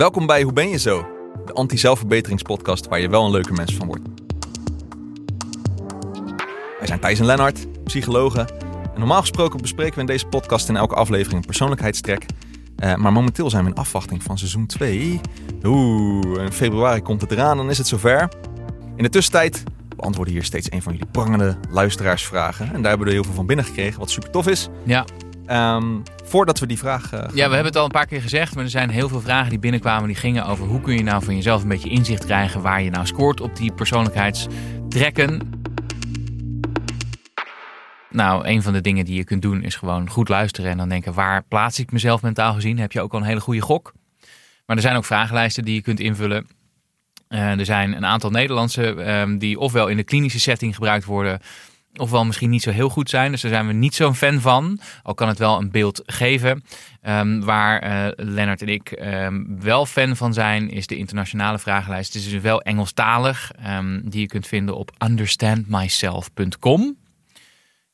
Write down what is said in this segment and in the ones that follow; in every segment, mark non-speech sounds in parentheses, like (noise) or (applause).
Welkom bij Hoe ben je zo? De anti-zelfverbeteringspodcast waar je wel een leuke mens van wordt. Wij zijn Thijs en Lennart, psychologen. En normaal gesproken bespreken we in deze podcast in elke aflevering een persoonlijkheidstrek. Uh, maar momenteel zijn we in afwachting van seizoen 2. Oeh, in februari komt het eraan, dan is het zover. In de tussentijd beantwoorden hier steeds een van jullie prangende luisteraarsvragen. En daar hebben we er heel veel van binnengekregen, wat super tof is. Ja. Um, voordat we die vraag. Uh, ja, we hebben het al een paar keer gezegd, maar er zijn heel veel vragen die binnenkwamen. Die gingen over hoe kun je nou van jezelf een beetje inzicht krijgen waar je nou scoort op die persoonlijkheidstrekken. Nou, een van de dingen die je kunt doen is gewoon goed luisteren en dan denken waar plaats ik mezelf mentaal gezien. Heb je ook al een hele goede gok. Maar er zijn ook vragenlijsten die je kunt invullen. Uh, er zijn een aantal Nederlandse um, die ofwel in de klinische setting gebruikt worden, ofwel misschien niet zo heel goed zijn. Dus daar zijn we niet zo'n fan van. Al kan het wel een beeld geven. Um, waar uh, Lennart en ik um, wel fan van zijn, is de internationale vragenlijst. Het is dus wel Engelstalig, die je kunt vinden op understandmyself.com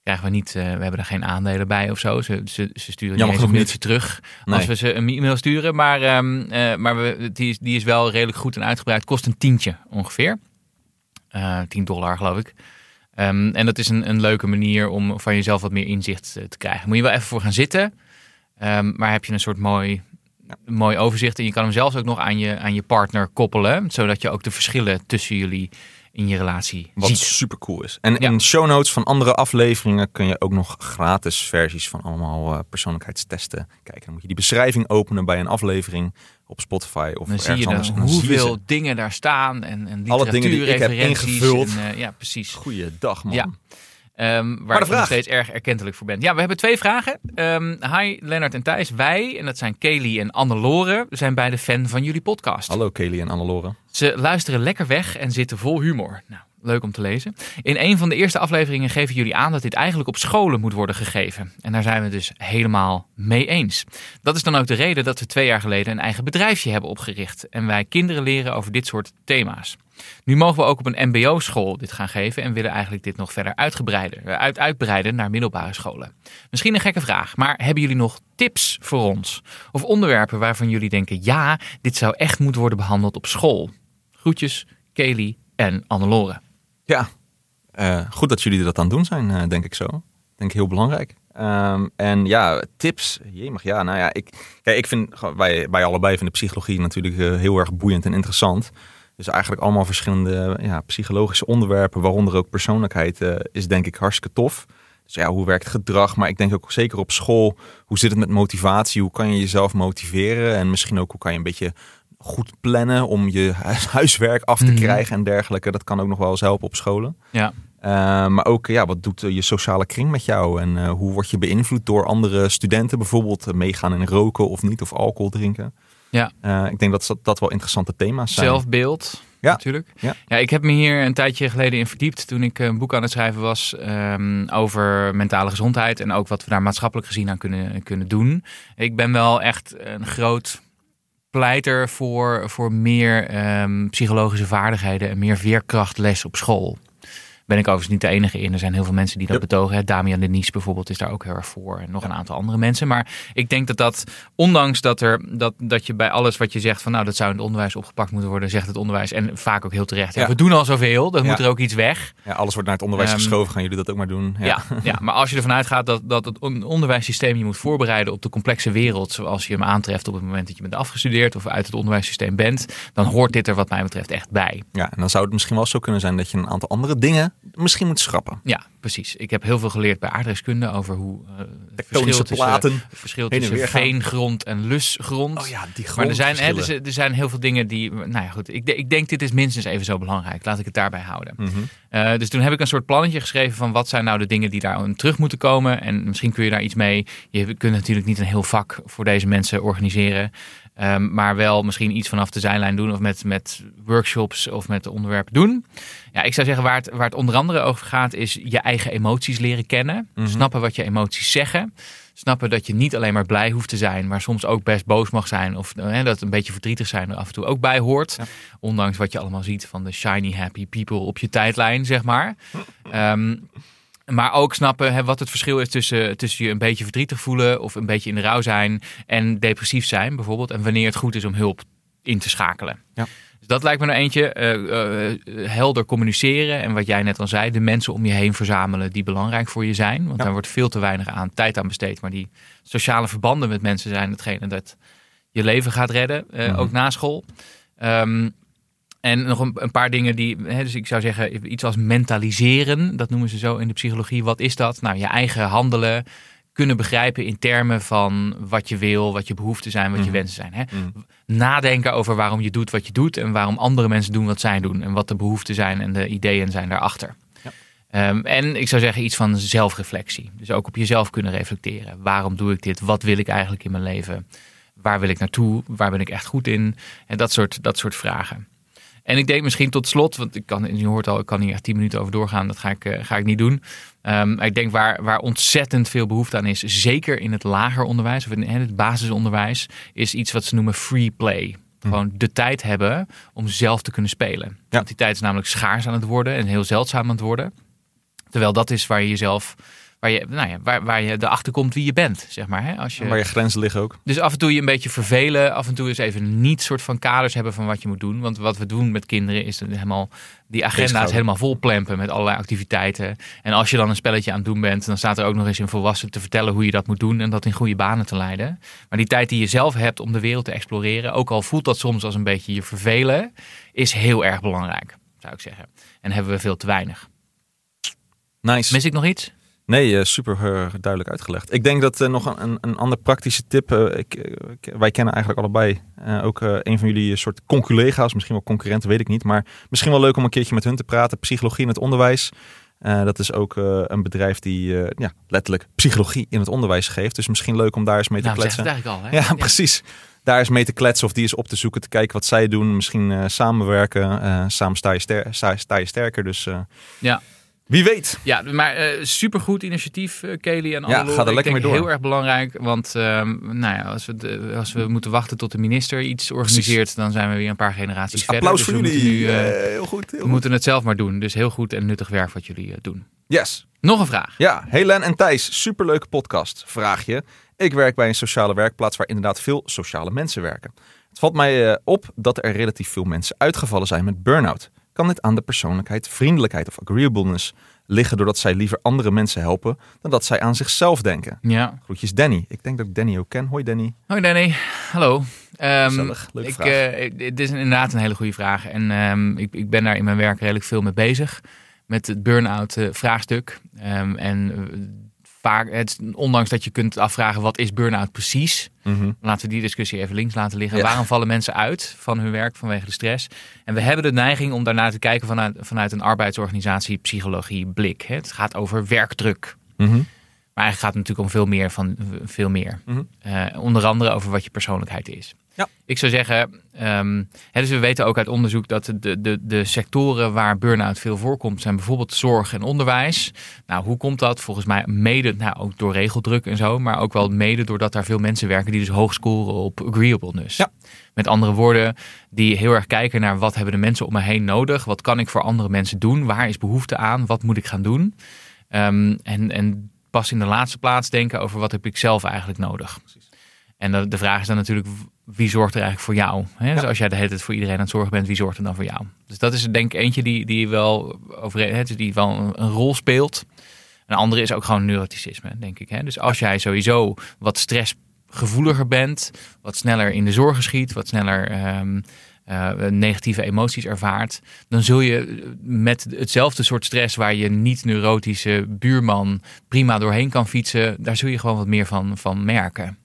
krijgen we niet, uh, we hebben er geen aandelen bij of zo. Ze, ze, ze sturen niet eens een terug nee. als we ze een e-mail sturen. Maar, uh, maar we, die, is, die is wel redelijk goed en uitgebreid. Kost een tientje ongeveer. Uh, 10 dollar geloof ik. Um, en dat is een, een leuke manier om van jezelf wat meer inzicht te krijgen. Moet je wel even voor gaan zitten. Um, maar heb je een soort mooi, mooi overzicht. En je kan hem zelfs ook nog aan je, aan je partner koppelen. Zodat je ook de verschillen tussen jullie in je relatie Wat ziet. super cool is. En in show notes van andere afleveringen kun je ook nog gratis versies van allemaal uh, persoonlijkheidstesten kijken. Dan moet je die beschrijving openen bij een aflevering op Spotify of dan zie je anders. Dan hoeveel dingen daar staan en, en alle dingen die ik heb ingevuld. En, uh, ja, precies. Goeiedag man. Ja. Um, waar je nog steeds erg erkentelijk voor bent. Ja, we hebben twee vragen. Um, hi Lennart en Thijs. Wij, en dat zijn Kelly en Annelore, zijn beide fan van jullie podcast. Hallo Kelly en Annelore. Ze luisteren lekker weg en zitten vol humor. Nou, leuk om te lezen. In een van de eerste afleveringen geven jullie aan dat dit eigenlijk op scholen moet worden gegeven. En daar zijn we dus helemaal mee eens. Dat is dan ook de reden dat we twee jaar geleden een eigen bedrijfje hebben opgericht. En wij kinderen leren over dit soort thema's. Nu mogen we ook op een MBO-school dit gaan geven en willen eigenlijk dit nog verder uitgebreiden, uit, uitbreiden naar middelbare scholen. Misschien een gekke vraag, maar hebben jullie nog tips voor ons? Of onderwerpen waarvan jullie denken: ja, dit zou echt moeten worden behandeld op school? Groetjes, Kelly en Annelore. Ja, uh, goed dat jullie dat aan doen zijn, uh, denk ik zo. Denk heel belangrijk. Um, en ja, tips. Jemig, ja, nou ja, ik, kijk, ik vind, wij, wij allebei vinden psychologie natuurlijk uh, heel erg boeiend en interessant. Dus eigenlijk allemaal verschillende ja, psychologische onderwerpen, waaronder ook persoonlijkheid, is denk ik hartstikke tof. Dus ja, hoe werkt gedrag? Maar ik denk ook zeker op school, hoe zit het met motivatie? Hoe kan je jezelf motiveren? En misschien ook hoe kan je een beetje goed plannen om je (laughs) huiswerk af te mm -hmm. krijgen en dergelijke. Dat kan ook nog wel eens helpen op scholen. Ja. Uh, maar ook, ja, wat doet je sociale kring met jou? En uh, hoe word je beïnvloed door andere studenten? Bijvoorbeeld meegaan in roken of niet, of alcohol drinken. Ja. Uh, ik denk dat dat, dat wel interessante thema's zijn. Zelfbeeld, ja. natuurlijk. Ja. ja, ik heb me hier een tijdje geleden in verdiept toen ik een boek aan het schrijven was um, over mentale gezondheid en ook wat we daar maatschappelijk gezien aan kunnen, kunnen doen. Ik ben wel echt een groot pleiter voor, voor meer um, psychologische vaardigheden en meer veerkrachtles op school. Ben ik overigens niet de enige in. Er zijn heel veel mensen die dat yep. betogen. Damian Denies bijvoorbeeld is daar ook heel erg voor. En nog een aantal andere mensen. Maar ik denk dat dat, ondanks dat, er, dat, dat je bij alles wat je zegt van nou dat zou in het onderwijs opgepakt moeten worden, zegt het onderwijs. En vaak ook heel terecht. Ja, ja. we doen al zoveel, dan moet er ook iets weg. Ja, alles wordt naar het onderwijs um, geschoven. Gaan jullie dat ook maar doen? Ja, ja, maar als je ervan uitgaat dat, dat het onderwijssysteem je moet voorbereiden op de complexe wereld zoals je hem aantreft op het moment dat je bent afgestudeerd of uit het onderwijssysteem bent, dan hoort dit er wat mij betreft echt bij. Ja, en dan zou het misschien wel zo kunnen zijn dat je een aantal andere dingen misschien moet schrappen. Ja, precies. Ik heb heel veel geleerd bij aardrijkskunde over hoe uh, tektonische platen, tussen, verschil tussen veengrond en lusgrond. Oh ja, die maar er zijn, hè, er, er, zijn heel veel dingen die. Nou ja, goed. Ik, ik, denk dit is minstens even zo belangrijk. Laat ik het daarbij houden. Mm -hmm. uh, dus toen heb ik een soort plannetje geschreven van wat zijn nou de dingen die daar terug moeten komen. En misschien kun je daar iets mee. Je kunt natuurlijk niet een heel vak voor deze mensen organiseren. Um, maar wel misschien iets vanaf de zijlijn doen of met, met workshops of met onderwerpen doen. Ja, ik zou zeggen waar het, waar het onder andere over gaat is je eigen emoties leren kennen. Mhm. Mm -hmm. Snappen wat je emoties zeggen. Snappen dat je niet alleen maar blij hoeft te zijn, maar soms ook best boos mag zijn. Of hè, dat een beetje verdrietig zijn er af en toe ook bij hoort. Ja. Ondanks wat je allemaal ziet van de shiny happy people op je tijdlijn, zeg maar. Um, (laughs) maar ook snappen hè, wat het verschil is tussen, tussen je een beetje verdrietig voelen of een beetje in de rouw zijn en depressief zijn bijvoorbeeld. En wanneer het goed is om hulp in te schakelen. Ja. Dus dat lijkt me nou eentje. eh, eh, helder communiceren en wat jij net al zei, de mensen om je heen verzamelen die belangrijk voor je zijn. Want Ja. daar wordt veel te weinig aan tijd aan besteed. Maar die sociale verbanden met mensen zijn hetgene dat je leven gaat redden, eh, Mhm. ook na school. Ehm, en nog een, een paar dingen die, hè, dus ik zou zeggen, iets als mentaliseren, dat noemen ze zo in de psychologie. Wat is dat? Nou, je eigen handelen kunnen begrijpen in termen van wat je wil, wat je behoeften zijn, wat je Mhm. wensen zijn. Hè? Mhm. Nadenken over waarom je doet wat je doet en waarom andere mensen doen wat zij doen en wat de behoeften zijn en de ideeën zijn daarachter. Ja. Ehm, en ik zou zeggen iets van zelfreflectie. Dus ook op jezelf kunnen reflecteren. Waarom doe ik dit? Wat wil ik eigenlijk in mijn leven? Waar wil ik naartoe? Waar ben ik echt goed in? En dat soort, dat soort vragen. En ik denk misschien tot slot, want ik kan, je hoort al, ik kan hier echt tien minuten over doorgaan. Dat ga ik, eh, ga ik niet doen. Maar ik denk waar, waar ontzettend veel behoefte aan is, zeker in het lager onderwijs of in het basisonderwijs, is iets wat ze noemen free play. Gewoon de tijd hebben om zelf te kunnen spelen. Want die tijd is namelijk schaars aan het worden en heel zeldzaam aan het worden. Terwijl dat is waar je jezelf, waar je, nou ja, waar, waar je erachter komt wie je bent, zeg maar. Hè? Als je, Waar je grenzen liggen ook. dus af en toe je een beetje vervelen. Af en toe eens even niet soort van kaders hebben van wat je moet doen. Want wat we doen met kinderen is helemaal die agenda's helemaal vol plempen met allerlei activiteiten. En als je dan een spelletje aan het doen bent, dan staat er ook nog eens een volwassen te vertellen hoe je dat moet doen en dat in goede banen te leiden. Maar die tijd die je zelf hebt om de wereld te exploreren, ook al voelt dat soms als een beetje je vervelen, is heel erg belangrijk, zou ik zeggen. En hebben we veel te weinig. Nice. Mis ik nog iets? Nee, eh, super eh, duidelijk uitgelegd. Ik denk dat eh, nog een, een, een andere praktische tip. ik, ik- wij kennen eigenlijk allebei ook een van jullie soort conculega's, misschien wel concurrenten, weet ik niet. Maar misschien wel leuk om een keertje met hun te praten. Psychologie in het onderwijs. Dat is ook een bedrijf die ja, letterlijk psychologie in het onderwijs geeft. Dus misschien leuk om daar eens mee te Nou, kletsen. eigenlijk al. Hè? Ja, precies. Daar eens mee te kletsen of die eens op te zoeken, te kijken wat zij doen. Misschien samenwerken. Samen sta je, ster- sta, sta je sterker. Dus Ja. Wie weet. Ja, maar eh supergoed initiatief, eh, Kelly en Ja, alle ga er lekker mee door. Heel erg belangrijk, want ehm, nou ja, als, we de- als we moeten wachten tot de minister iets organiseert, dan zijn we weer een paar generaties Dus verder. applaus Dus voor jullie. Nu, eh, heel goed. Heel we goed. moeten het zelf maar doen. Dus heel goed en nuttig werk wat jullie doen. Yes. Nog een vraag. Ja, Helen en Thijs, superleuke podcast. Vraag je. Ik werk bij een sociale werkplaats waar inderdaad veel sociale mensen werken. Het valt mij op dat er relatief veel mensen uitgevallen zijn met burn-out. Kan dit aan de persoonlijkheid, vriendelijkheid of agreeableness liggen doordat zij liever andere mensen helpen dan dat zij aan zichzelf denken? Ja. Groetjes Danny. Ik denk dat ik Danny ook ken. Hoi Danny. Hoi Danny, hallo. Leuke ik, vraag. eh, dit is inderdaad een hele goede vraag. En ehm, ik, ik ben daar in mijn werk redelijk veel mee bezig. Met het burn-out eh, vraagstuk. Ehm, en eh, vaak, het, ondanks dat je kunt afvragen wat is burn-out precies. Mhm. Laten we die discussie even links laten liggen. Ja. Waarom vallen mensen uit van hun werk vanwege de stress? En we hebben de neiging om daarnaar te kijken vanuit, vanuit een arbeidsorganisatie, psychologie, blik. hè. Het gaat over werkdruk. Mhm. Maar eigenlijk gaat het natuurlijk om veel meer van veel meer. Mhm. Eh, onder andere over wat je persoonlijkheid is. Ja. Ik zou zeggen, ehm, hè, dus we weten ook uit onderzoek dat de, de, de sectoren waar burn-out veel voorkomt, zijn bijvoorbeeld zorg en onderwijs. Nou, hoe komt dat? Volgens mij mede, nou ook door regeldruk en zo, maar ook wel mede doordat daar veel mensen werken die dus hoog scoren op agreeableness. Ja. Met andere woorden, die heel erg kijken naar wat hebben de mensen om me heen nodig? Wat kan ik voor andere mensen doen? Waar is behoefte aan? Wat moet ik gaan doen? Ehm, en, en pas in de laatste plaats denken over wat heb ik zelf eigenlijk nodig. En de, de vraag is dan natuurlijk, wie zorgt er eigenlijk voor jou? Hè? Dus als jij de hele tijd voor iedereen aan het zorgen bent, wie zorgt er dan voor jou? Dus dat is denk ik eentje die, die wel, over, hè, dus die wel een, een rol speelt. Een andere is ook gewoon neuroticisme, denk ik. Hè? Dus als jij sowieso wat stressgevoeliger bent, wat sneller in de zorgen schiet, wat sneller ehm, eh, negatieve emoties ervaart, dan zul je met hetzelfde soort stress waar je niet-neurotische buurman prima doorheen kan fietsen, daar zul je gewoon wat meer van, van merken.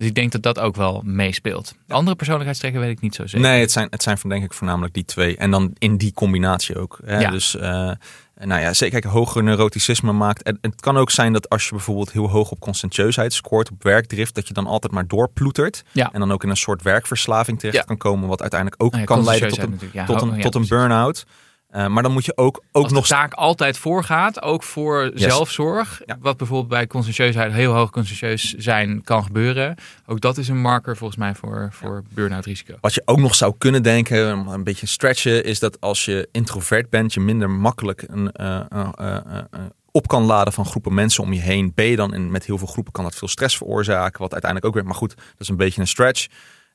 Dus ik denk dat dat ook wel meespeelt. De andere persoonlijkheidstrekken weet ik niet zo zeker. Nee, het zijn, het zijn van denk ik voornamelijk die twee. En dan in die combinatie ook. Hè? Ja. Dus eh, nou ja, zeker kijk, hoger neuroticisme maakt. En het kan ook zijn dat als je bijvoorbeeld heel hoog op conscientieusheid scoort, op werkdrift, dat je dan altijd maar doorploetert. Ja. En dan ook in een soort werkverslaving terecht Ja. kan komen, wat uiteindelijk ook Nou kan leiden tot een, ja. tot een, Oh, tot een burn-out. Eh, maar dan moet je ook, ook Als nog de taak altijd voorgaat, ook voor zelfzorg, Ja. wat bijvoorbeeld bij conscientieusheid heel hoog conscientieus zijn kan gebeuren, ook dat is een marker volgens mij voor, voor burn-out risico. Wat je ook nog zou kunnen denken, een beetje stretchen, is dat als je introvert bent, je minder makkelijk een, eh, eh, eh, op kan laden van groepen mensen om je heen. Je dan in, met heel veel groepen, kan dat veel stress veroorzaken. Wat uiteindelijk ook weer, maar goed, dat is een beetje een stretch.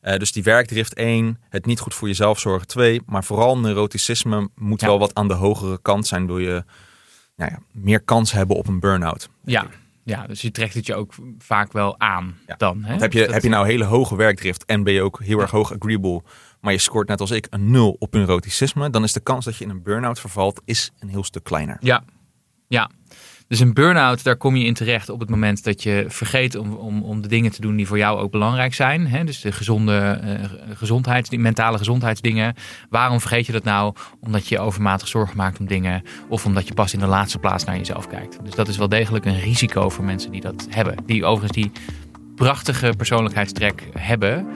Eh, dus die werkdrift 1, het niet goed voor jezelf zorgen 2. Maar vooral neuroticisme moet Ja. wel wat aan de hogere kant zijn. Wil je nou ja, meer kans hebben op een burn-out. Ja. ja, dus je trekt het je ook vaak wel aan Ja. dan. Hè? Heb je, Dus heb je nou hele hoge werkdrift en ben je ook heel erg hoog agreeable, maar je scoort net als ik een 0 op neuroticisme, dan is de kans dat je in een burn-out vervalt is een heel stuk kleiner. Ja, ja. Dus een burn-out, daar kom je in terecht op het moment dat je vergeet om, om, om de dingen te doen die voor jou ook belangrijk zijn. Hè? Dus de gezonde eh, gezondheids, mentale gezondheidsdingen. Waarom vergeet je dat nou? Omdat je overmatig zorgen maakt om dingen. Of omdat je pas in de laatste plaats naar jezelf kijkt. Dus dat is wel degelijk een risico voor mensen die dat hebben. Die overigens die prachtige persoonlijkheidstrek hebben.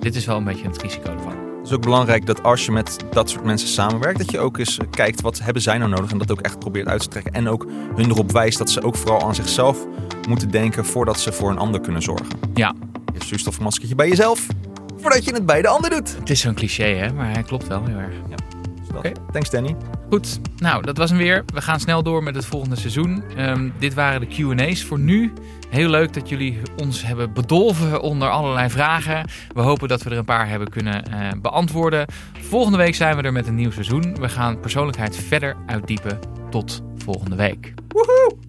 Dit is wel een beetje het risico ervan. Het is ook belangrijk dat als je met dat soort mensen samenwerkt, dat je ook eens eh, kijkt wat hebben zij nou nodig en dat ook echt probeert uit te trekken. En ook hun erop wijst dat ze ook vooral aan zichzelf moeten denken voordat ze voor een ander kunnen zorgen. Ja, Je zuurstofmaskertje bij jezelf, voordat je het bij de ander doet. het is zo'n cliché hè, maar hij klopt wel heel erg. Dus dat- Oké. Thanks Danny. Goed, nou dat was hem weer. We gaan snel door met het volgende seizoen. Ehm, dit waren de QA's voor nu. Heel leuk dat jullie ons hebben bedolven onder allerlei vragen. We hopen dat we er een paar hebben kunnen eh, beantwoorden. Volgende week zijn we er met een nieuw seizoen. We gaan persoonlijkheid verder uitdiepen. Tot volgende week. Woehoe!